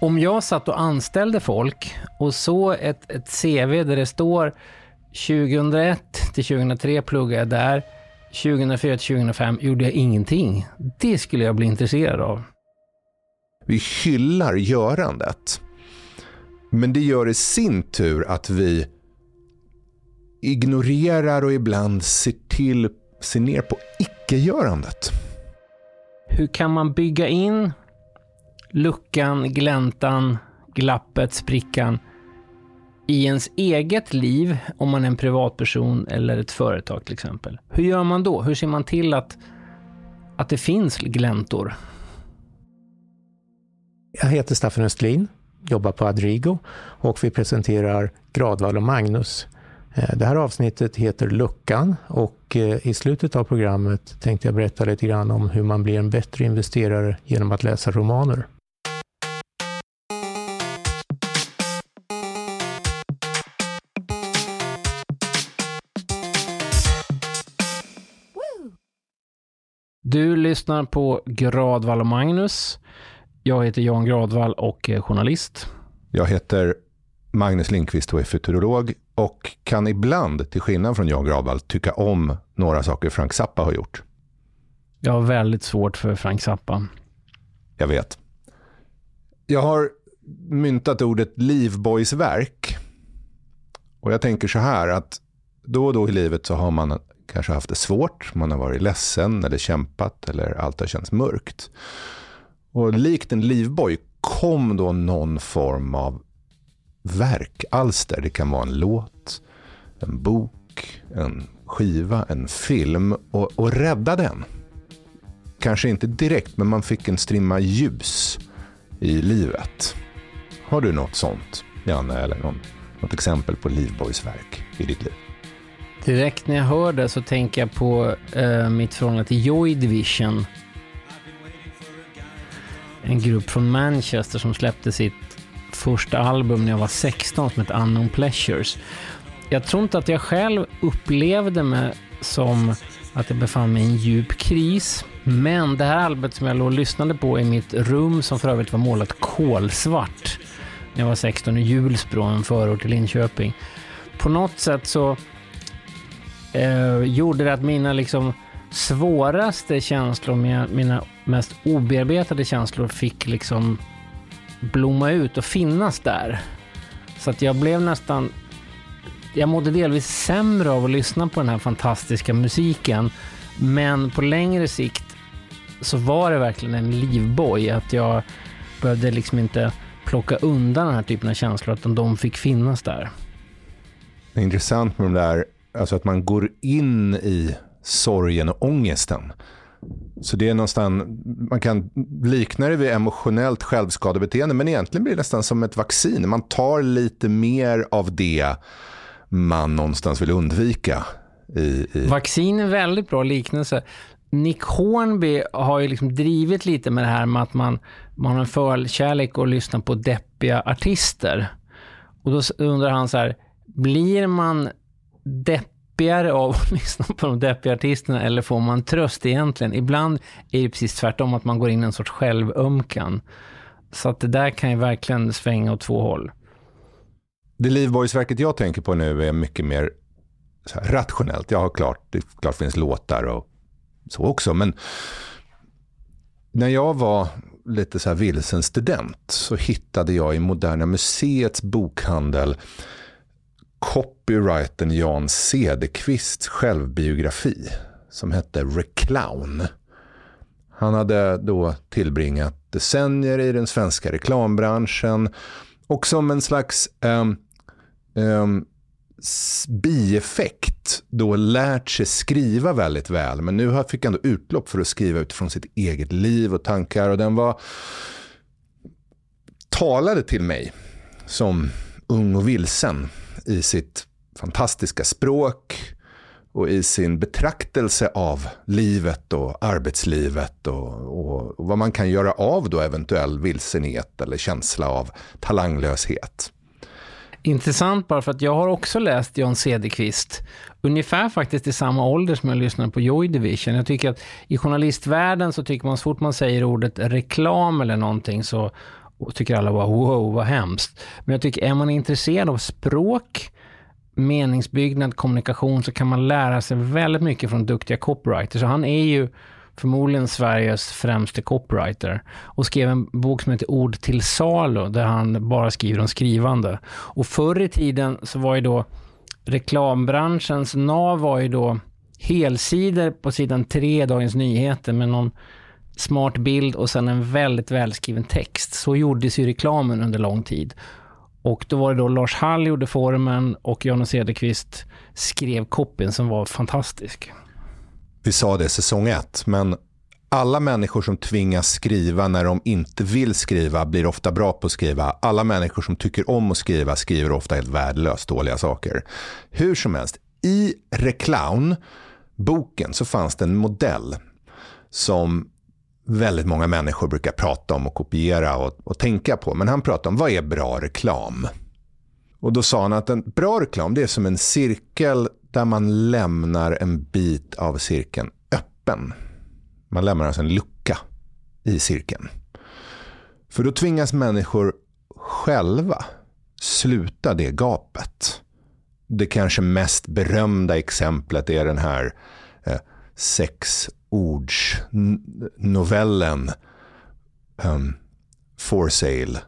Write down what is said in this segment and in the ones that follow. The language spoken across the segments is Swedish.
Om jag satt och anställde folk och så ett, ett CV där det står 2001 till 2003 pluggade jag där, 2004 till 2005 gjorde jag ingenting. Det skulle jag bli intresserad av. Vi hyllar görandet. Men det gör i sin tur att vi ignorerar och ibland ser till, ser ner på icke-görandet. Hur kan man bygga in luckan, gläntan, glappet, sprickan i ens eget liv, om man är en privatperson eller ett företag till exempel. Hur gör man då? Hur ser man till att, att det finns gläntor? Jag heter Staffan Östlin, jobbar på Adrigo och vi presenterar Gradvall och Magnus. Eh, det här avsnittet heter Luckan och eh, i slutet av programmet tänkte jag berätta lite grann om hur man blir en bättre investerare genom att läsa romaner. Du lyssnar på Gradvall och Magnus. Jag heter Jan Gradvall och är journalist. Jag heter Magnus Lindqvist och är futurolog och kan ibland, till skillnad från Jan Gradvall, tycka om några saker Frank Zappa har gjort. Jag har väldigt svårt för Frank Zappa. Jag vet. Jag har myntat ordet livboysverk. Och jag tänker så här att då och då i livet så har man kanske haft det svårt, man har varit ledsen eller kämpat eller allt har känts mörkt. Och likt en livboj kom då någon form av verk, alster. Det kan vara en låt, en bok, en skiva, en film och, och rädda den. Kanske inte direkt, men man fick en strimma ljus i livet. Har du något sånt, Janne, eller någon, något exempel på livbojsverk i ditt liv? Direkt när jag hör det så tänker jag på eh, mitt förhållande till Joy Division. En grupp från Manchester som släppte sitt första album när jag var 16 som hette Unknown Pleasures. Jag tror inte att jag själv upplevde mig som att jag befann mig i en djup kris. Men det här albumet som jag låg och lyssnade på i mitt rum, som för övrigt var målat kolsvart när jag var 16 i Hjulsbro, en förort till Linköping. På något sätt så eh, gjorde det att mina liksom svåraste känslor, mina, mina mest obearbetade känslor fick liksom blomma ut och finnas där. Så att jag blev nästan... Jag mådde delvis sämre av att lyssna på den här fantastiska musiken. Men på längre sikt så var det verkligen en livboj. Att jag behövde liksom inte plocka undan den här typen av känslor, utan de fick finnas där. Det är intressant med de där, alltså att man går in i sorgen och ångesten. Så det är någonstans, man kan likna det vid emotionellt självskadebeteende, men egentligen blir det nästan som ett vaccin. Man tar lite mer av det man någonstans vill undvika. I, i... Vaccin är väldigt bra liknelse. Nick Hornby har ju liksom drivit lite med det här med att man, man har en förkärlek och lyssnar på deppiga artister. Och då undrar han så här, blir man deppigare av att lyssna på de deppiga artisterna eller får man tröst egentligen? Ibland är det precis tvärtom, att man går in i en sorts självömkan. Så att det där kan ju verkligen svänga åt två håll. Det livborgsverket jag tänker på nu är mycket mer rationellt. Jag har klart, det klart finns låtar och så också, men när jag var lite så här vilsen student så hittade jag i Moderna Museets bokhandel copywritern Jan Cederqvists självbiografi som hette Reclown. Han hade då tillbringat decennier i den svenska reklambranschen och som en slags um, um, bieffekt då lärt sig skriva väldigt väl. Men nu fick han då utlopp för att skriva utifrån sitt eget liv och tankar. Och den var talade till mig som ung och vilsen i sitt fantastiska språk och i sin betraktelse av livet och arbetslivet och, och, och vad man kan göra av då eventuell vilsenhet eller känsla av talanglöshet. Intressant bara för att jag har också läst John Cederqvist. Ungefär faktiskt i samma ålder som jag lyssnade på Joy Division. Jag tycker att i journalistvärlden så tycker man så fort man säger ordet reklam eller någonting så och tycker alla bara wow, vad hemskt. Men jag tycker, är man intresserad av språk, meningsbyggnad, kommunikation, så kan man lära sig väldigt mycket från duktiga copywriters. Så han är ju förmodligen Sveriges främste copywriter och skrev en bok som heter Ord till salu, där han bara skriver om skrivande. Och förr i tiden så var ju då reklambranschens nav var ju då helsidor på sidan 3 i Dagens Nyheter med någon smart bild och sen en väldigt välskriven text. Så gjordes ju reklamen under lång tid. Och då var det då Lars Hall gjorde formen och Jan Cederqvist skrev copyn som var fantastisk. Vi sa det säsong ett, men alla människor som tvingas skriva när de inte vill skriva blir ofta bra på att skriva. Alla människor som tycker om att skriva skriver ofta helt värdelöst dåliga saker. Hur som helst, i reclown boken, så fanns det en modell som väldigt många människor brukar prata om och kopiera och, och tänka på. Men han pratade om vad är bra reklam? Och då sa han att en bra reklam det är som en cirkel där man lämnar en bit av cirkeln öppen. Man lämnar alltså en lucka i cirkeln. För då tvingas människor själva sluta det gapet. Det kanske mest berömda exemplet är den här eh, sexordsnovellen um, For sale,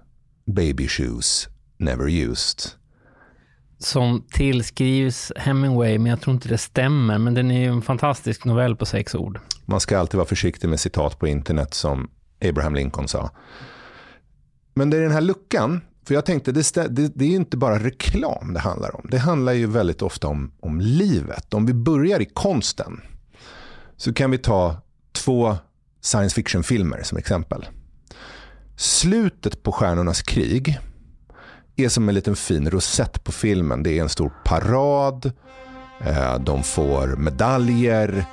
baby shoes, never used som tillskrivs Hemingway, men jag tror inte det stämmer. Men den är ju en fantastisk novell på sex ord. Man ska alltid vara försiktig med citat på internet som Abraham Lincoln sa. Men det är den här luckan, för jag tänkte det, det, det är inte bara reklam det handlar om. Det handlar ju väldigt ofta om, om livet. Om vi börjar i konsten så kan vi ta två science fiction-filmer som exempel. Slutet på Stjärnornas krig är som en liten fin rosett på filmen. Det är en stor parad, eh, de får medaljer,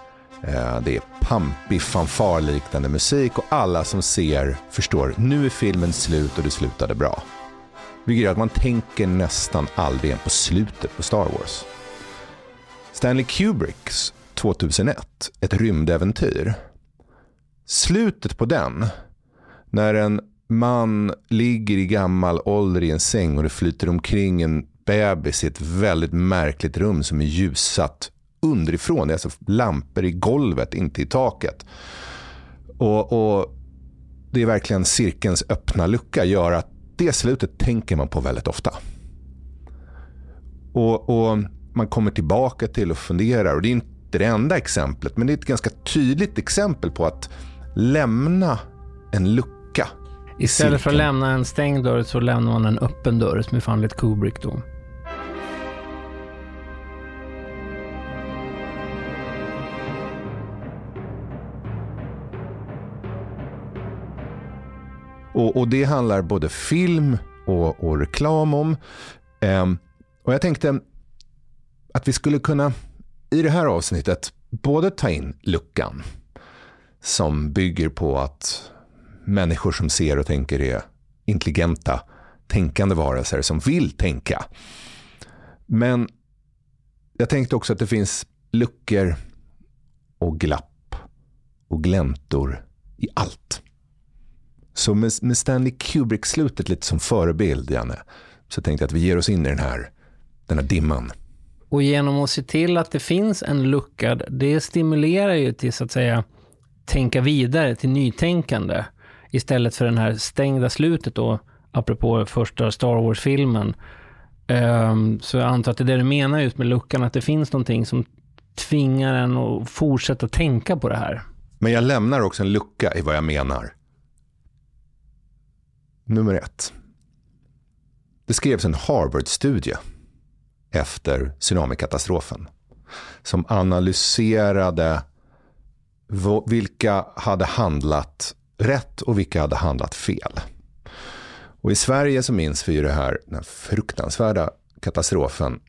eh, det är pampig fanfarliknande musik och alla som ser förstår nu är filmen slut och det slutade bra. Vilket gör att man tänker nästan aldrig på slutet på Star Wars. Stanley Kubricks 2001, ett rymdäventyr. Slutet på den, när en man ligger i gammal ålder i en säng och det flyter omkring en bebis i ett väldigt märkligt rum som är ljussatt underifrån. Det är alltså lampor i golvet, inte i taket. Och, och Det är verkligen cirkelns öppna lucka gör att det slutet tänker man på väldigt ofta. Och, och Man kommer tillbaka till och funderar. och Det är inte det enda exemplet, men det är ett ganska tydligt exempel på att lämna en lucka Istället för att lämna en stängd dörr så lämnar man en öppen dörr som är fallet Kubrick då. Och, och, det handlar både film och, och reklam om. Um, och jag tänkte att vi skulle kunna i det här avsnittet både ta in luckan som bygger på att människor som ser och tänker är intelligenta, tänkande varelser som vill tänka. Men jag tänkte också att det finns luckor och glapp och gläntor i allt. Så med, med Stanley Kubrick-slutet lite som förebild, Janne, så tänkte jag att vi ger oss in i den här, den här dimman. Och genom att se till att det finns en lucka, det stimulerar ju till så att säga tänka vidare, till nytänkande istället för den här stängda slutet då, apropå första Star Wars-filmen. Um, så jag antar att det är det du menar just med luckan, att det finns någonting som tvingar en att fortsätta tänka på det här. Men jag lämnar också en lucka i vad jag menar. Nummer ett. Det skrevs en Harvard-studie efter tsunamikatastrofen som analyserade vilka hade handlat rätt och vilka hade handlat fel. Och I Sverige så minns vi ju det här, den här fruktansvärda katastrofen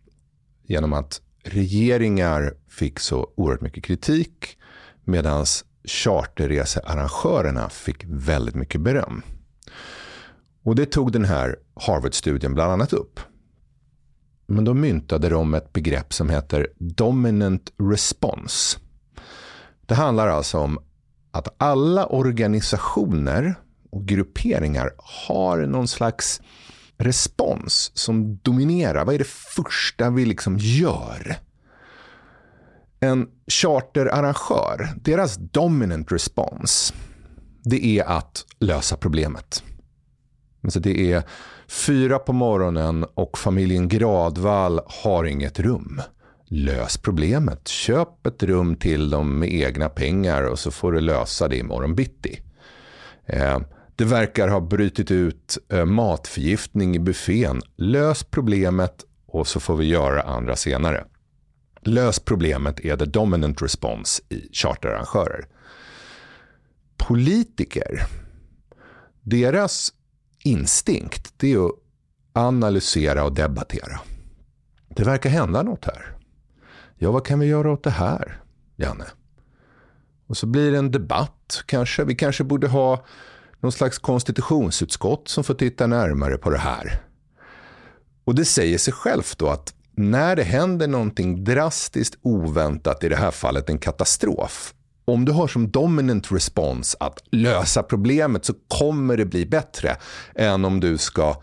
genom att regeringar fick så oerhört mycket kritik medan charterresearrangörerna fick väldigt mycket beröm. Och det tog den här Harvard-studien bland annat upp. Men då myntade de ett begrepp som heter dominant response. Det handlar alltså om att alla organisationer och grupperingar har någon slags respons som dominerar. Vad är det första vi liksom gör? En charterarrangör, deras dominant response, det är att lösa problemet. Alltså det är fyra på morgonen och familjen Gradvall har inget rum. Lös problemet. Köp ett rum till dem med egna pengar och så får du lösa det imorgon bitti. Eh, det verkar ha brutit ut eh, matförgiftning i buffén. Lös problemet och så får vi göra andra senare. Lös problemet är the dominant response i charterarrangörer. Politiker, deras instinkt det är att analysera och debattera. Det verkar hända något här. Ja, vad kan vi göra åt det här, Janne? Och så blir det en debatt kanske. Vi kanske borde ha någon slags konstitutionsutskott som får titta närmare på det här. Och det säger sig självt då att när det händer någonting drastiskt oväntat, i det här fallet en katastrof, om du har som dominant response att lösa problemet så kommer det bli bättre än om du ska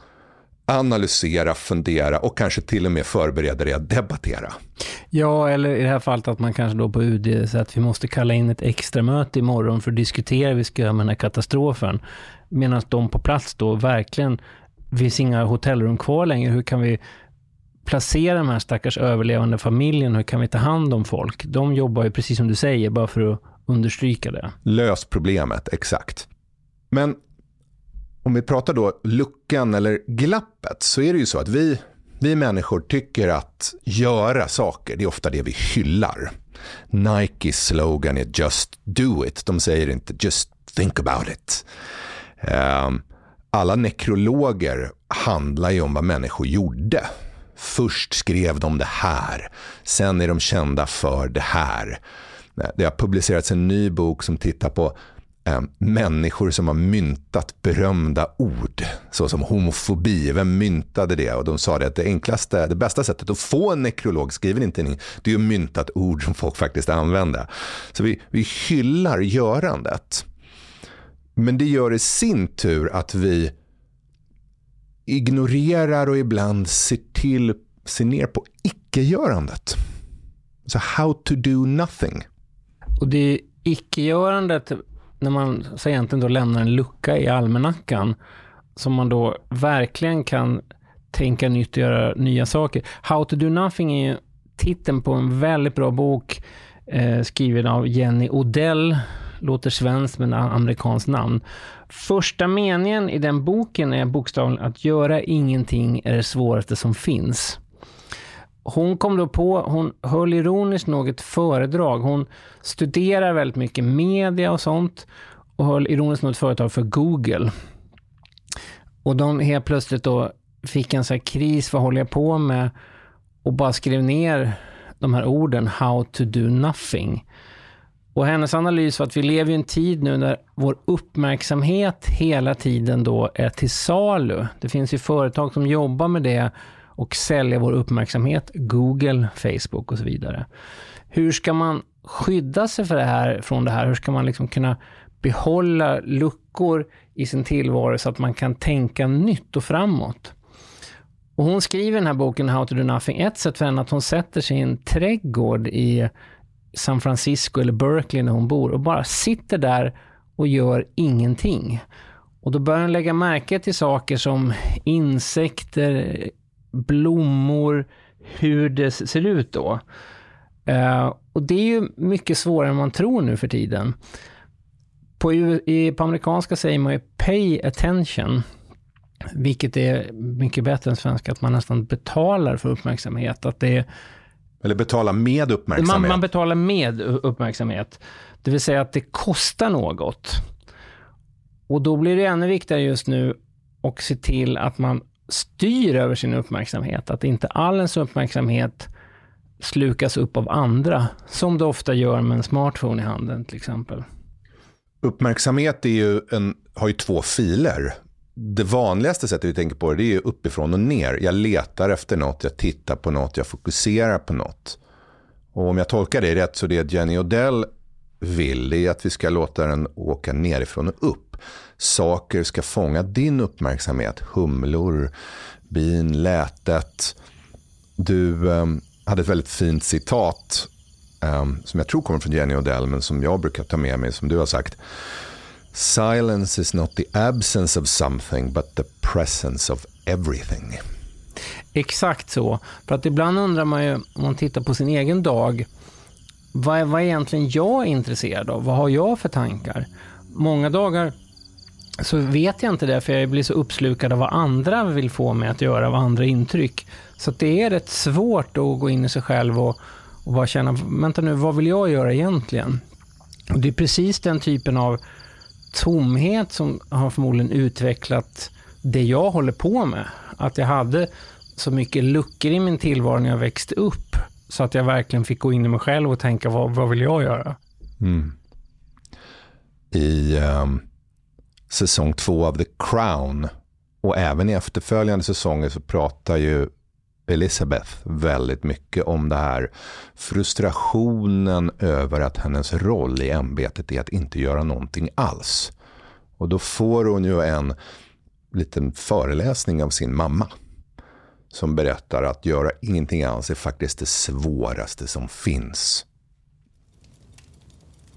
analysera, fundera och kanske till och med förbereda dig att debattera. Ja, eller i det här fallet att man kanske då på UD säger att vi måste kalla in ett extra möte imorgon för att diskutera hur vi ska göra med den här katastrofen. Medan de på plats då verkligen, det finns inga hotellrum kvar längre, hur kan vi placera de här stackars överlevande familjen, hur kan vi ta hand om folk? De jobbar ju precis som du säger, bara för att understryka det. Lös problemet, exakt. Men om vi pratar då luckan eller glappet så är det ju så att vi, vi människor tycker att göra saker, det är ofta det vi hyllar. Nikes slogan är just do it. De säger inte just think about it. Ehm, alla nekrologer handlar ju om vad människor gjorde. Först skrev de det här, sen är de kända för det här. Det har publicerats en ny bok som tittar på eh, människor som har myntat berömda ord. Så som homofobi. Vem myntade det? Och de sa det att det enklaste, det bästa sättet att få en nekrolog skriven i en det är att mynta ett ord som folk faktiskt använder. Så vi, vi hyllar görandet. Men det gör i sin tur att vi ignorerar och ibland ser till, ser ner på icke-görandet. Så how to do nothing. Och det är icke-görandet, när man så egentligen då lämnar en lucka i almanackan, som man då verkligen kan tänka nytt och göra nya saker. How to do nothing är titeln på en väldigt bra bok eh, skriven av Jenny Odell, låter svenskt men amerikanskt namn. Första meningen i den boken är bokstavligen att göra ingenting är det svåraste som finns. Hon kom då på, hon höll ironiskt nog ett föredrag. Hon studerar väldigt mycket media och sånt och höll ironiskt nog ett företag för Google. Och de helt plötsligt då fick en sån här kris, vad håller jag på med? Och bara skrev ner de här orden, how to do nothing. Och hennes analys var att vi lever i en tid nu när vår uppmärksamhet hela tiden då är till salu. Det finns ju företag som jobbar med det och sälja vår uppmärksamhet, Google, Facebook och så vidare. Hur ska man skydda sig för det här, från det här? Hur ska man liksom kunna behålla luckor i sin tillvaro så att man kan tänka nytt och framåt? Och hon skriver i den här boken How to do nothing, ett sätt för henne att hon sätter sig i en trädgård i San Francisco eller Berkeley när hon bor och bara sitter där och gör ingenting. Och då börjar hon lägga märke till saker som insekter, blommor, hur det ser ut då. Uh, och det är ju mycket svårare än man tror nu för tiden. På, i, på amerikanska säger man ju pay attention, vilket är mycket bättre än svenska, att man nästan betalar för uppmärksamhet. Att det Eller betalar med uppmärksamhet. Man, man betalar med uppmärksamhet. Det vill säga att det kostar något. Och då blir det ännu viktigare just nu att se till att man styr över sin uppmärksamhet. Att inte all ens uppmärksamhet slukas upp av andra, som det ofta gör med en smartphone i handen till exempel. Uppmärksamhet är ju en, har ju två filer. Det vanligaste sättet vi tänker på det är uppifrån och ner. Jag letar efter något, jag tittar på något, jag fokuserar på något. Och om jag tolkar det rätt så det Jenny Odell vill är att vi ska låta den åka nerifrån och upp upp. Saker ska fånga din uppmärksamhet. Humlor, bin, lätet. Du eh, hade ett väldigt fint citat eh, som jag tror kommer från Jenny Odell men som jag brukar ta med mig som du har sagt. Silence is not the absence of something but the presence of everything. Exakt så. För att ibland undrar man ju, om man tittar på sin egen dag, vad är, vad är egentligen jag intresserad av? Vad har jag för tankar? Många dagar så vet jag inte det, för jag blir så uppslukad av vad andra vill få mig att göra, av andra intryck. Så det är rätt svårt att gå in i sig själv och, och bara känna, vänta nu, vad vill jag göra egentligen? Och det är precis den typen av tomhet som har förmodligen utvecklat det jag håller på med. Att jag hade så mycket luckor i min tillvaro när jag växte upp. Så att jag verkligen fick gå in i mig själv och tänka, vad, vad vill jag göra? Mm. I um, säsong två av The Crown och även i efterföljande säsonger så pratar ju Elizabeth väldigt mycket om det här. Frustrationen över att hennes roll i ämbetet är att inte göra någonting alls. Och då får hon ju en liten föreläsning av sin mamma. Som berättar att göra ingenting alls är faktiskt det svåraste som finns.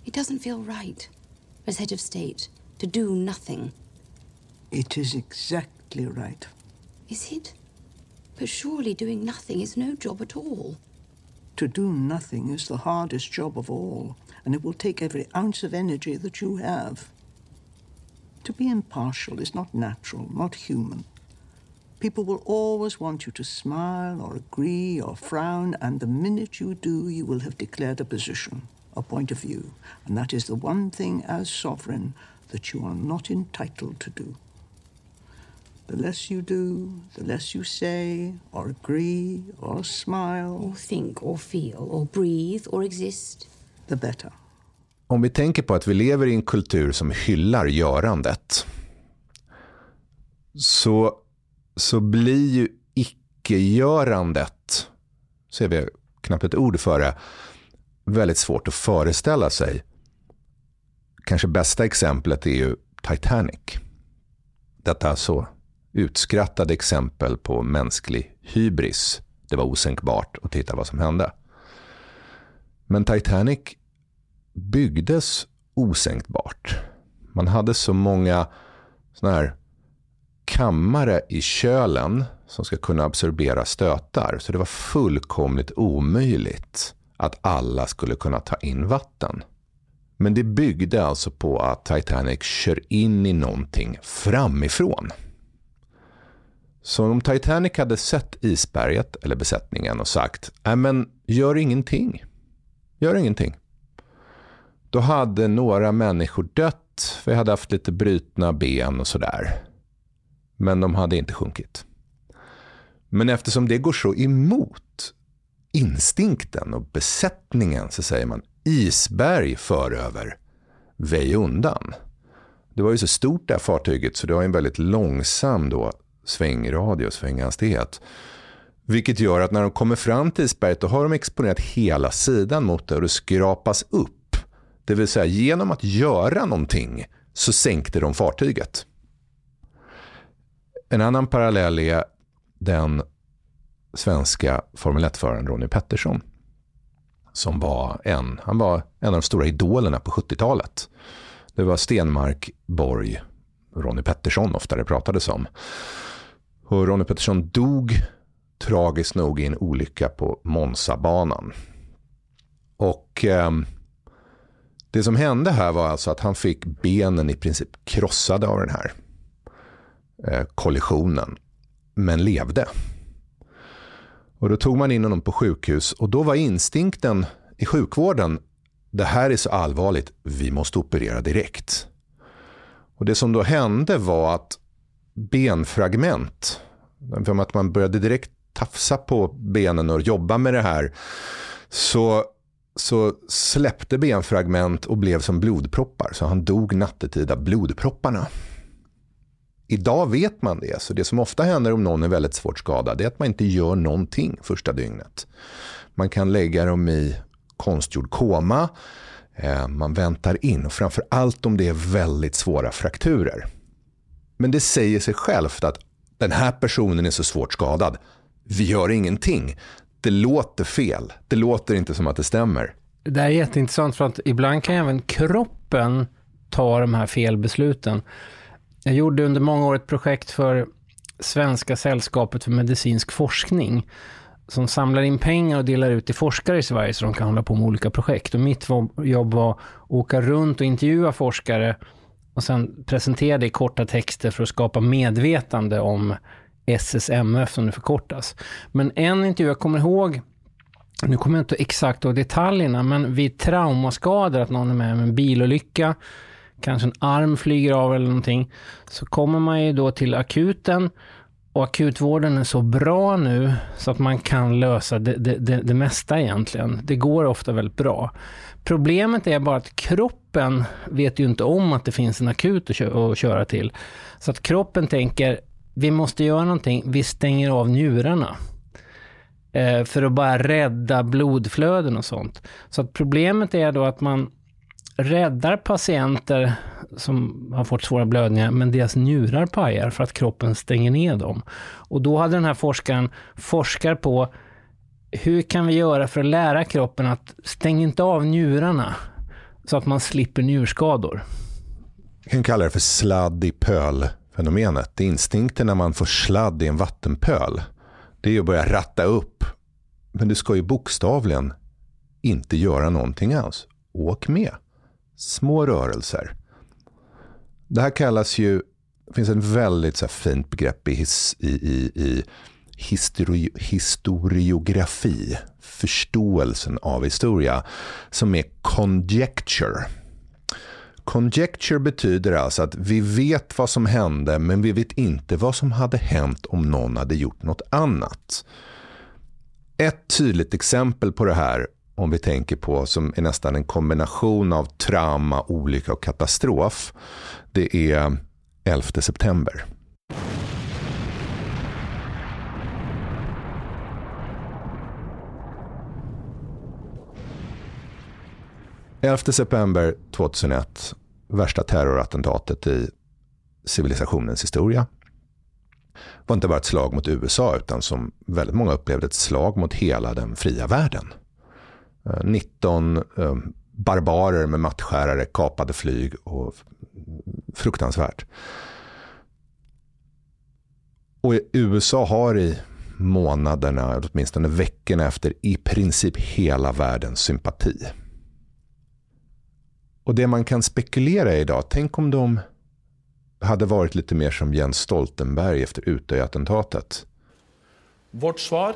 It doesn't feel right as head of state to do nothing. It is exactly right. Is it? But surely doing nothing is no job at all. To do nothing is the hardest job of all, and it will take every ounce of energy that you have. To be impartial is not natural, not human. People will always want you to smile or agree or frown, and the minute you do, you will have declared a position, a point of view, and that is the one thing as sovereign that you are not entitled to do. The less you do, the less you say, or agree, or smile, or think, or feel, or breathe, or exist, the better. Om vi tänker på att vi lever i en kultur som hyllar görandet, så, så blir ju icke-görandet, ser vi knappt ett ord för det, väldigt svårt att föreställa sig. Kanske bästa exemplet är ju Titanic. Detta så utskrattade exempel på mänsklig hybris. Det var osänkbart att titta vad som hände. Men Titanic byggdes osänkbart. Man hade så många såna här kammare i kölen som ska kunna absorbera stötar. Så det var fullkomligt omöjligt att alla skulle kunna ta in vatten. Men det byggde alltså på att Titanic kör in i någonting framifrån. Så om Titanic hade sett isberget eller besättningen och sagt, nej men gör ingenting. Gör ingenting. Då hade några människor dött. Vi hade haft lite brutna ben och sådär. Men de hade inte sjunkit. Men eftersom det går så emot instinkten och besättningen så säger man isberg föröver, väj undan. Det var ju så stort det här fartyget så det har en väldigt långsam då svängradie och svänghastighet. Vilket gör att när de kommer fram till isberget då har de exponerat hela sidan mot det och det skrapas upp. Det vill säga genom att göra någonting så sänkte de fartyget. En annan parallell är den svenska Formel 1-föraren Ronny Pettersson. Som var en, han var en av de stora idolerna på 70-talet. Det var Stenmark, Borg, Ronnie Pettersson ofta det pratades om. Och Ronnie Pettersson dog tragiskt nog i en olycka på Monzabanan. Och eh, det som hände här var alltså att han fick benen i princip krossade av den här eh, kollisionen. Men levde. Och då tog man in honom på sjukhus och då var instinkten i sjukvården det här är så allvarligt, vi måste operera direkt. Och Det som då hände var att benfragment. För att man började direkt tafsa på benen och jobba med det här. Så, så släppte benfragment och blev som blodproppar. Så han dog nattetid av blodpropparna. Idag vet man det. Så det som ofta händer om någon är väldigt svårt skadad är att man inte gör någonting första dygnet. Man kan lägga dem i konstgjord koma eh, man väntar in, och framför allt om det är väldigt svåra frakturer. Men det säger sig självt att den här personen är så svårt skadad. Vi gör ingenting. Det låter fel. Det låter inte som att det stämmer. Det här är jätteintressant för att ibland kan även kroppen ta de här felbesluten. Jag gjorde under många år ett projekt för Svenska sällskapet för medicinsk forskning som samlar in pengar och delar ut till forskare i Sverige så de kan hålla på med olika projekt. Och mitt jobb var att åka runt och intervjua forskare och sen presentera det i korta texter för att skapa medvetande om SSMF som det förkortas. Men en intervju, jag kommer ihåg, nu kommer jag inte exakt ihåg detaljerna, men vid traumaskador, att någon är med om en bilolycka, kanske en arm flyger av eller någonting, så kommer man ju då till akuten och akutvården är så bra nu så att man kan lösa det, det, det, det, mesta egentligen. Det går ofta väldigt bra. Problemet är bara att kroppen vet ju inte om att det finns en akut att, kö att köra till. Så att kroppen tänker, vi måste göra någonting, vi stänger av njurarna. Eh, för att bara rädda blodflöden och sånt. Så att problemet är då att man räddar patienter som har fått svåra blödningar, men deras njurar pajar för att kroppen stänger ner dem. Och då hade den här forskaren forskar på hur kan vi göra för att lära kroppen att stänga inte av njurarna så att man slipper njurskador. Vi kan kalla det för sladd i pöl-fenomenet. Det är instinkten när man får sladd i en vattenpöl. Det är att börja ratta upp. Men du ska ju bokstavligen inte göra någonting alls. Åk med. Små rörelser. Det här kallas ju, det finns ett väldigt så fint begrepp i, his, i, i, i histori, historiografi, förståelsen av historia, som är conjecture. Conjecture betyder alltså att vi vet vad som hände men vi vet inte vad som hade hänt om någon hade gjort något annat. Ett tydligt exempel på det här om vi tänker på som är nästan en kombination av trauma, olycka och katastrof. Det är 11 september. –11 september 2001, värsta terrorattentatet i civilisationens historia. Det var inte bara ett slag mot USA utan som väldigt många upplevde ett slag mot hela den fria världen. Eh, 19 eh, barbarer med mattskärare, kapade flyg och fruktansvärt. Och USA har i månaderna, åtminstone veckorna efter, i princip hela världens sympati. Och det man kan spekulera i idag, tänk om de hade varit lite mer som Jens Stoltenberg efter Utöya-attentatet. Vårt svar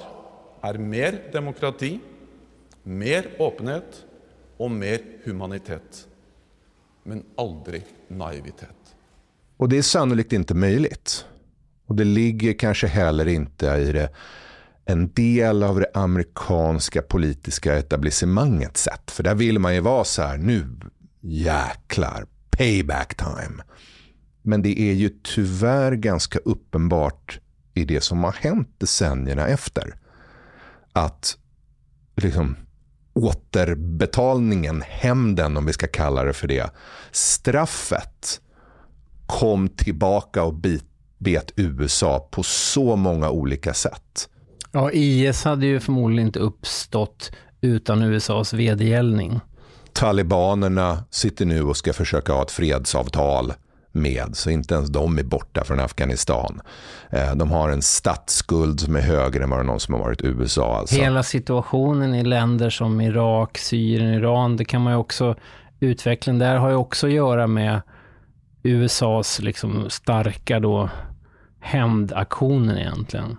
är mer demokrati, mer öppenhet och mer humanitet. Men aldrig naivitet. Och det är sannolikt inte möjligt. Och det ligger kanske heller inte i det en del av det amerikanska politiska etablissemangets sätt. För där vill man ju vara så här, nu jäklar, payback time. Men det är ju tyvärr ganska uppenbart i det som har hänt decennierna efter. Att liksom återbetalningen, hämnden om vi ska kalla det för det, straffet kom tillbaka och bet USA på så många olika sätt. Ja, IS hade ju förmodligen inte uppstått utan USAs vedergällning. Talibanerna sitter nu och ska försöka ha ett fredsavtal med, så inte ens de är borta från Afghanistan. Eh, de har en statsskuld som är högre än vad någon som har varit USA. Alltså. Hela situationen i länder som Irak, Syrien, Iran, det kan man ju också, utvecklingen där har ju också att göra med USAs liksom starka då hämndaktionen egentligen.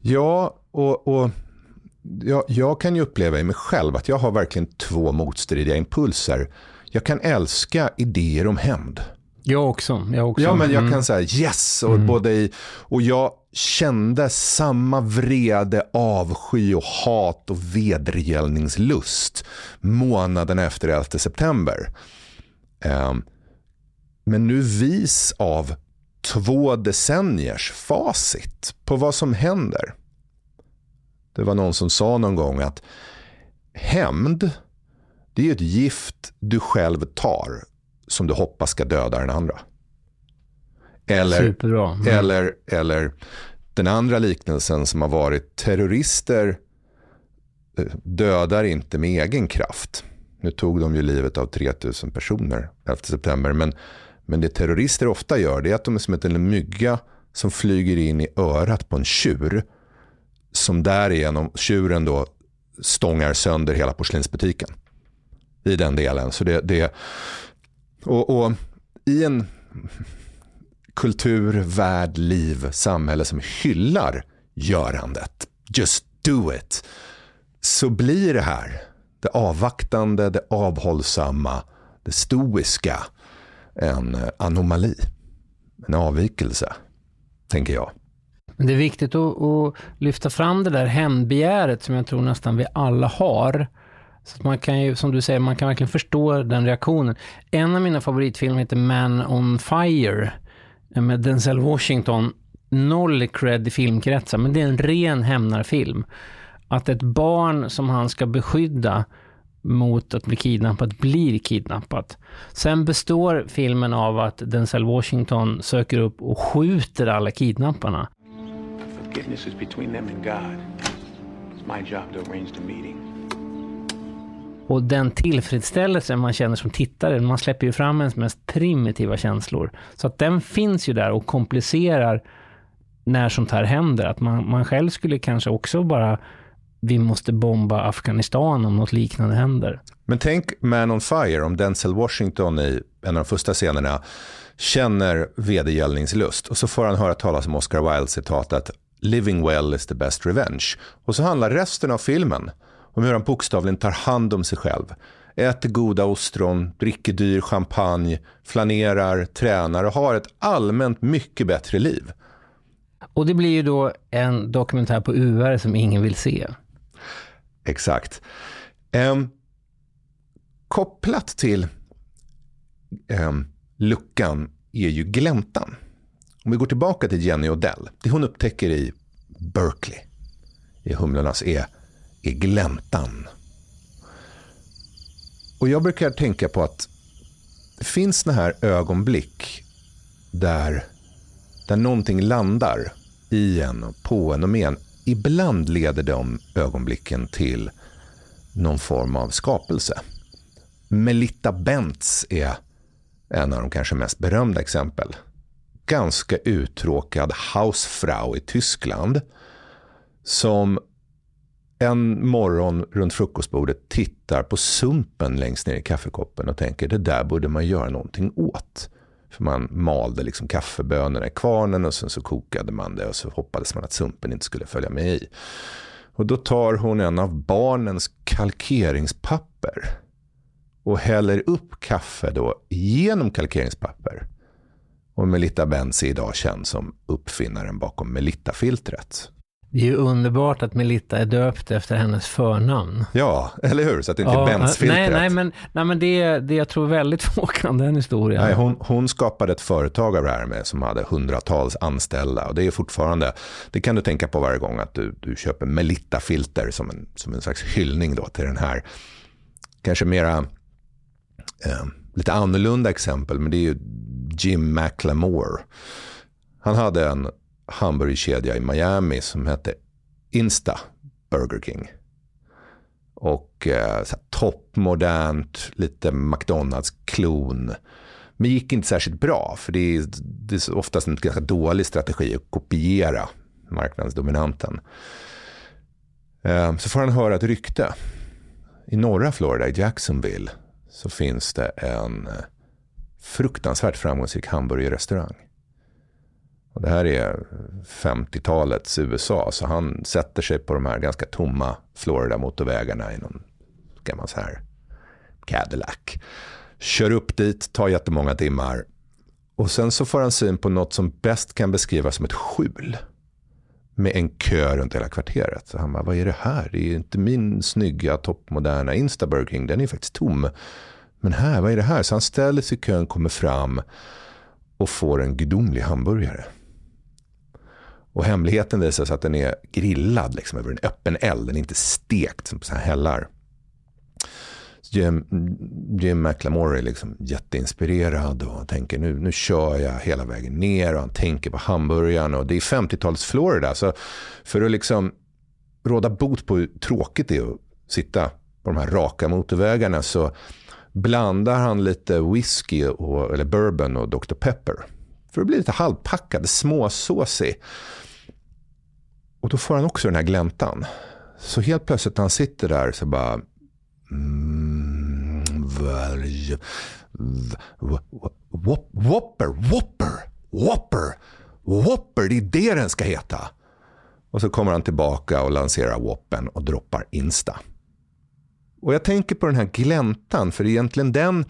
Ja, och, och jag, jag kan ju uppleva i mig själv att jag har verkligen två motstridiga impulser. Jag kan älska idéer om hämnd. Jag också. Jag också. Ja, men jag mm. kan säga yes. Och, mm. både i, och jag kände samma vrede, avsky och hat och vedergällningslust månaden efter 11 september. Um, men nu vis av två decenniers facit på vad som händer. Det var någon som sa någon gång att hämnd, Det är ett gift du själv tar som du hoppas ska döda den andra. Eller, Superbra. Mm. eller, eller den andra liknelsen som har varit terrorister eh, dödar inte med egen kraft. Nu tog de ju livet av 3000 personer 11 september. Men, men det terrorister ofta gör det är att de är som en mygga som flyger in i örat på en tjur. Som därigenom, tjuren då stångar sönder hela porslinsbutiken. I den delen. Så det, det, och, och i en kultur, värld, liv, samhälle som hyllar görandet. Just do it. Så blir det här det avvaktande, det avhållsamma, det stoiska en anomali. En avvikelse, tänker jag. Men det är viktigt att, att lyfta fram det där hämndbegäret som jag tror nästan vi alla har. Så att man kan ju, som du säger, man kan verkligen förstå den reaktionen. En av mina favoritfilmer heter Man on Fire med Denzel Washington. Noll cred i filmkretsar, men det är en ren hämnarfilm. Att ett barn som han ska beskydda mot att bli kidnappat blir kidnappat. Sen består filmen av att Denzel Washington söker upp och skjuter alla kidnapparna. Forgiveness is between them and God. It's my job to arrange the meeting. Och den tillfredsställelse man känner som tittare, man släpper ju fram ens mest primitiva känslor. Så att den finns ju där och komplicerar när sånt här händer. Att man, man själv skulle kanske också bara, vi måste bomba Afghanistan om något liknande händer. Men tänk Man on Fire om Denzel Washington i en av de första scenerna känner vedergällningslust och så får han höra talas om Oscar Wilde-citatet Living well is the best revenge. Och så handlar resten av filmen om hur han bokstavligen tar hand om sig själv. Äter goda ostron, dricker dyr champagne, flanerar, tränar och har ett allmänt mycket bättre liv. Och det blir ju då en dokumentär på UR som ingen vill se. Exakt. Um, kopplat till um, luckan är ju gläntan. Om vi går tillbaka till Jenny Odell. Det hon upptäcker i Berkeley, i Humlornas, är är gläntan. Och jag brukar tänka på att det finns såna här ögonblick där, där någonting landar i en, och på en och med en. Ibland leder de ögonblicken till någon form av skapelse. Melitta Bentz är en av de kanske mest berömda exempel. Ganska uttråkad Hausfrau i Tyskland som en morgon runt frukostbordet tittar på sumpen längst ner i kaffekoppen och tänker det där borde man göra någonting åt. För man malde liksom kaffebönorna i kvarnen och sen så kokade man det och så hoppades man att sumpen inte skulle följa med i. Och då tar hon en av barnens kalkeringspapper och häller upp kaffe då genom kalkeringspapper. Och Melitta Benzi idag känd som uppfinnaren bakom Melitta-filtret. Det är ju underbart att Melitta är döpt efter hennes förnamn. Ja, eller hur? Så att det inte ja, är Benz-filtret. Nej, nej, men, nej, men det, det jag tror väldigt få kan den historien. Nej, hon, hon skapade ett företag av det här med, som hade hundratals anställda. Och det är fortfarande, det kan du tänka på varje gång att du, du köper Melitta-filter som en, som en slags hyllning då till den här, kanske mera, eh, lite annorlunda exempel, men det är ju Jim McLemore. Han hade en hamburgerkedja i Miami som hette Insta Burger King. Och eh, toppmodernt, lite McDonalds-klon. Men gick inte särskilt bra, för det är, det är oftast en ganska dålig strategi att kopiera marknadsdominanten. Eh, så får han höra ett rykte. I norra Florida, i Jacksonville, så finns det en eh, fruktansvärt framgångsrik hamburgerrestaurang. Och det här är 50-talets USA, så han sätter sig på de här ganska tomma Florida-motorvägarna i någon gammal så här Cadillac. Kör upp dit, tar jättemånga timmar. Och sen så får han syn på något som bäst kan beskrivas som ett skjul. Med en kö runt hela kvarteret. Så han bara, vad är det här? Det är inte min snygga toppmoderna Instaburger Den är faktiskt tom. Men här, vad är det här? Så han ställer sig i kön, kommer fram och får en gudomlig hamburgare. Och hemligheten visar sig att den är grillad liksom, över en öppen eld. Den är inte stekt som på sådana här hällar. Jim, Jim McLemore är liksom jätteinspirerad och tänker nu, nu kör jag hela vägen ner och han tänker på hamburgaren och det är 50-tals Florida. Så för att liksom råda bot på hur tråkigt det är att sitta på de här raka motorvägarna så blandar han lite whisky, och, eller bourbon och Dr. Pepper. För att bli lite halvpackad, småsåsig. Och då får han också den här gläntan. Så helt plötsligt när han sitter där så bara... Mm, varje, whopper, whopper, whopper, whopper, det är det den ska heta. Och så kommer han tillbaka och lanserar Woppen och droppar Insta. Och jag tänker på den här gläntan, för det är egentligen den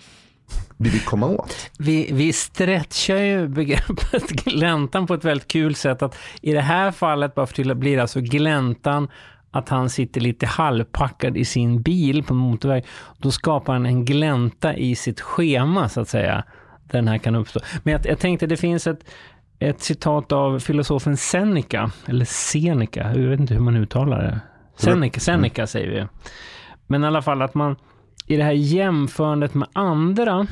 vi vill komma åt. Vi, vi stretchar ju begreppet gläntan på ett väldigt kul sätt. Att I det här fallet, bara för blir alltså gläntan att han sitter lite halvpackad i sin bil på motorväg. Då skapar han en glänta i sitt schema, så att säga, där den här kan uppstå. Men jag, jag tänkte, det finns ett, ett citat av filosofen Seneca, eller Seneca, jag vet inte hur man uttalar det. Seneca, Seneca säger vi. Men i alla fall att man i det här jämförandet med andra,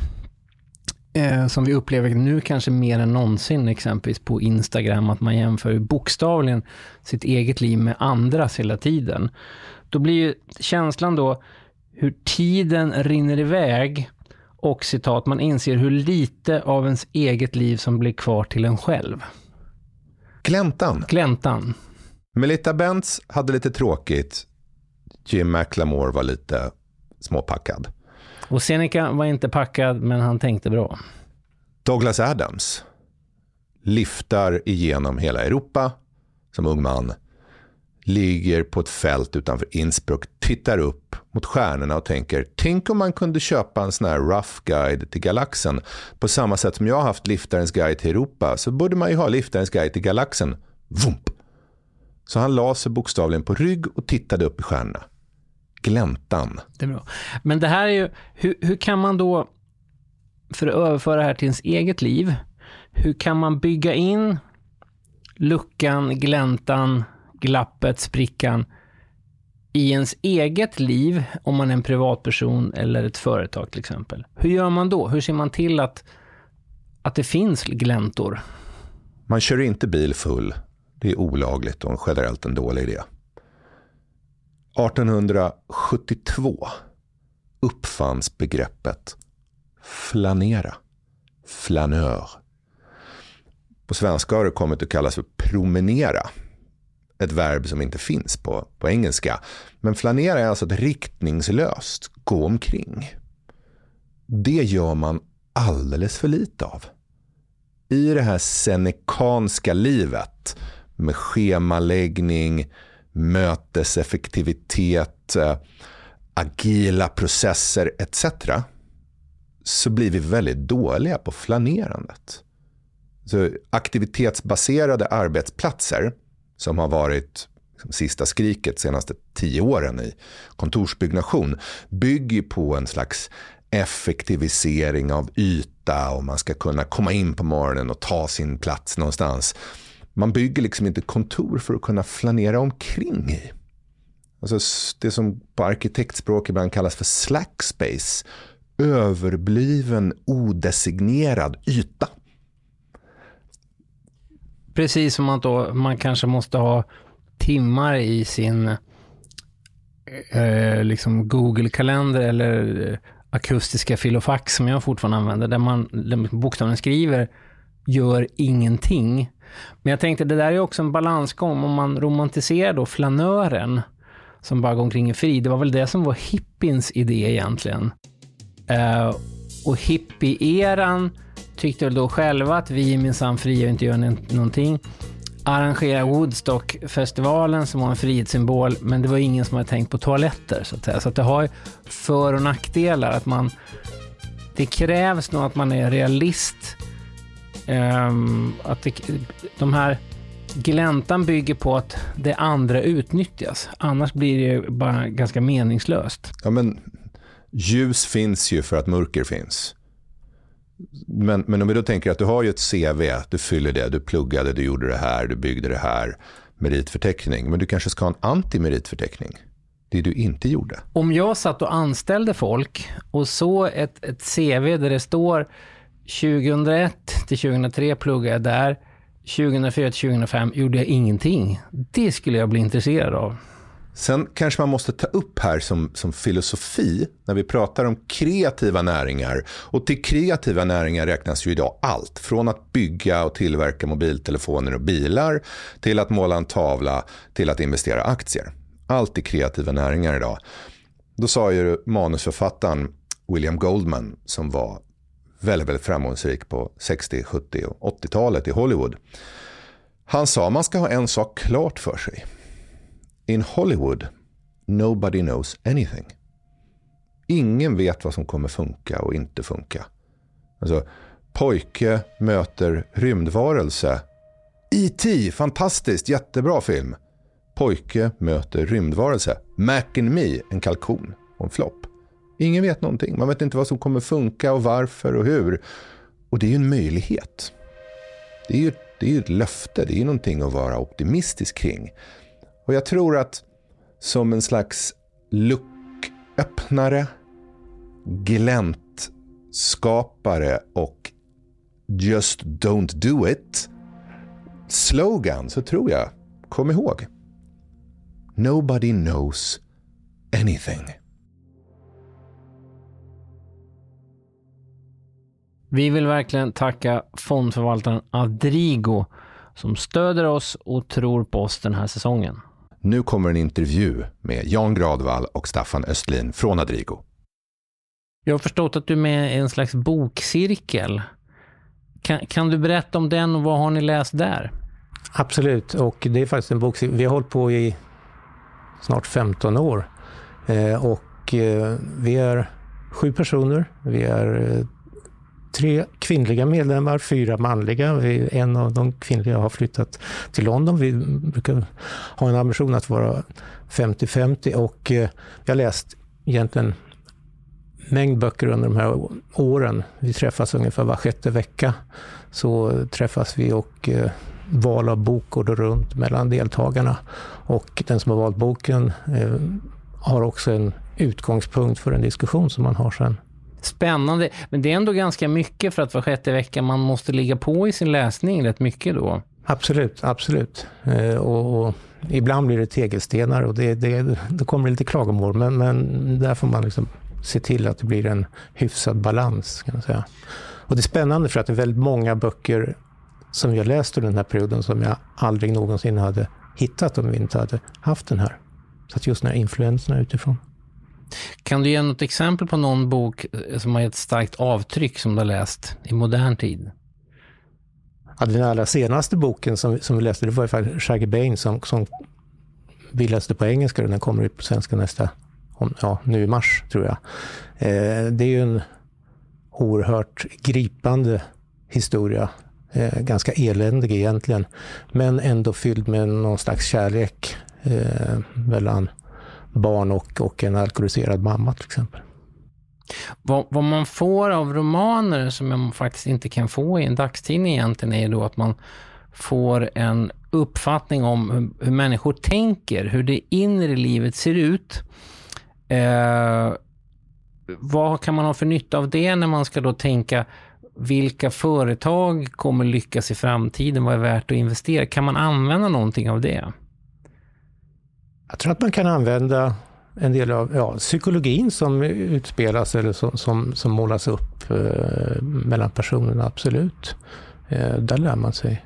eh, som vi upplever nu kanske mer än någonsin, exempelvis på Instagram, att man jämför bokstavligen sitt eget liv med andras hela tiden. Då blir ju känslan då hur tiden rinner iväg och citat, man inser hur lite av ens eget liv som blir kvar till en själv. Gläntan. Gläntan. Melita Bentz hade lite tråkigt. Jim McLamore var lite småpackad. Och Seneca var inte packad, men han tänkte bra. Douglas Adams liftar igenom hela Europa som ung man. Ligger på ett fält utanför Innsbruck, tittar upp mot stjärnorna och tänker, tänk om man kunde köpa en sån här rough guide till galaxen. På samma sätt som jag har haft liftarens guide till Europa så borde man ju ha liftarens guide till galaxen. Vump! Så han la sig bokstavligen på rygg och tittade upp i stjärnorna gläntan. Det är bra. Men det här är ju, hur, hur kan man då, för att överföra det här till ens eget liv, hur kan man bygga in luckan, gläntan, glappet, sprickan i ens eget liv, om man är en privatperson eller ett företag till exempel. Hur gör man då? Hur ser man till att, att det finns gläntor? Man kör inte bil full. Det är olagligt och generellt en dålig idé. 1872 uppfanns begreppet flanera, flanör. På svenska har det kommit att kallas för promenera. Ett verb som inte finns på, på engelska. Men flanera är alltså ett riktningslöst gå omkring. Det gör man alldeles för lite av. I det här senekanska livet med schemaläggning, möteseffektivitet, eh, agila processer etc. så blir vi väldigt dåliga på flanerandet. Så aktivitetsbaserade arbetsplatser som har varit liksom, sista skriket de senaste tio åren i kontorsbyggnation bygger på en slags effektivisering av yta och man ska kunna komma in på morgonen och ta sin plats någonstans. Man bygger liksom inte kontor för att kunna flanera omkring i. Alltså det som på arkitektspråk ibland kallas för slack space. Överbliven, odesignerad yta. Precis som att då man kanske måste ha timmar i sin eh, liksom Google-kalender eller eh, akustiska filofax som jag fortfarande använder, där man där skriver gör ingenting men jag tänkte, det där är också en balansgång. Om man romantiserar då flanören som bara går omkring i fri. Det var väl det som var hippiens idé egentligen. Uh, och hippie-eran tyckte väl då själva att vi minsann fria och inte gör någonting. Arrangera Woodstock-festivalen som var en frihetssymbol, men det var ingen som hade tänkt på toaletter. Så att säga. Så att det har för och nackdelar. Att man, det krävs nog att man är realist att det, de här gläntan bygger på att det andra utnyttjas. Annars blir det bara ganska meningslöst. Ja, men ljus finns ju för att mörker finns. Men, men om vi då tänker att du har ju ett CV, du fyller det, du pluggade, du gjorde det här, du byggde det här, meritförteckning. Men du kanske ska ha en antimeritförteckning. det du inte gjorde. Om jag satt och anställde folk och så ett, ett CV där det står 2001 till 2003 pluggade jag där, 2004 till 2005 gjorde jag ingenting. Det skulle jag bli intresserad av. Sen kanske man måste ta upp här som, som filosofi när vi pratar om kreativa näringar. Och till kreativa näringar räknas ju idag allt. Från att bygga och tillverka mobiltelefoner och bilar till att måla en tavla till att investera aktier. Allt är kreativa näringar idag. Då sa ju manusförfattaren William Goldman som var väldigt, väldigt framgångsrik på 60, 70 och 80-talet i Hollywood. Han sa att man ska ha en sak klart för sig. In Hollywood, nobody knows anything. Ingen vet vad som kommer funka och inte funka. Alltså, pojke möter rymdvarelse. E.T. Fantastiskt, jättebra film. Pojke möter rymdvarelse. Mac and Me, en kalkon och en flopp. Ingen vet någonting. Man vet inte vad som kommer funka och varför och hur. Och det är ju en möjlighet. Det är ju, det är ju ett löfte. Det är ju någonting att vara optimistisk kring. Och jag tror att som en slags lucköppnare, gläntskapare och just don't do it slogan så tror jag, kom ihåg, nobody knows anything. Vi vill verkligen tacka fondförvaltaren Adrigo som stöder oss och tror på oss den här säsongen. Nu kommer en intervju med Jan Gradvall och Staffan Östlin från Adrigo. Jag har förstått att du är med i en slags bokcirkel. Kan, kan du berätta om den och vad har ni läst där? Absolut, och det är faktiskt en bokcirkel. Vi har hållit på i snart 15 år. Eh, och eh, vi är sju personer. Vi är eh, tre kvinnliga medlemmar, fyra manliga. En av de kvinnliga har flyttat till London. Vi brukar ha en ambition att vara 50-50 och eh, jag har läst egentligen mängd böcker under de här åren. Vi träffas ungefär var sjätte vecka. Så träffas vi och eh, val av bok går då runt mellan deltagarna. Och den som har valt boken eh, har också en utgångspunkt för en diskussion som man har sen. Spännande, men det är ändå ganska mycket för att var sjätte vecka man måste ligga på i sin läsning rätt mycket då. Absolut, absolut. Eh, och, och, ibland blir det tegelstenar och det, det, det kommer lite klagomål, men, men där får man liksom se till att det blir en hyfsad balans. kan man säga. Och det är spännande för att det är väldigt många böcker som vi har läst under den här perioden som jag aldrig någonsin hade hittat om vi inte hade haft den här. Så att just den här influenserna utifrån. Kan du ge något exempel på någon bok eh, som har gett starkt avtryck som du har läst i modern tid? Ja, den allra senaste boken som, som vi läste, det var faktiskt Shaggy Bain som, som vi läste på engelska och den kommer ut på svenska nästa, om, ja, nu i mars tror jag. Eh, det är ju en oerhört gripande historia. Eh, ganska eländig egentligen, men ändå fylld med någon slags kärlek eh, mellan barn och, och en alkoholiserad mamma till exempel. Vad, vad, man får av romaner som man faktiskt inte kan få i en dagstidning egentligen är då att man får en uppfattning om hur, hur människor tänker, hur det inre livet ser ut. Eh, vad kan man ha för nytta av det när man ska då tänka vilka företag kommer lyckas i framtiden? Vad är värt att investera? Kan man använda någonting av det? Jag tror att man kan använda en del av ja, psykologin som utspelas eller som, som, som målas upp eh, mellan personerna, absolut. Eh, där lär man sig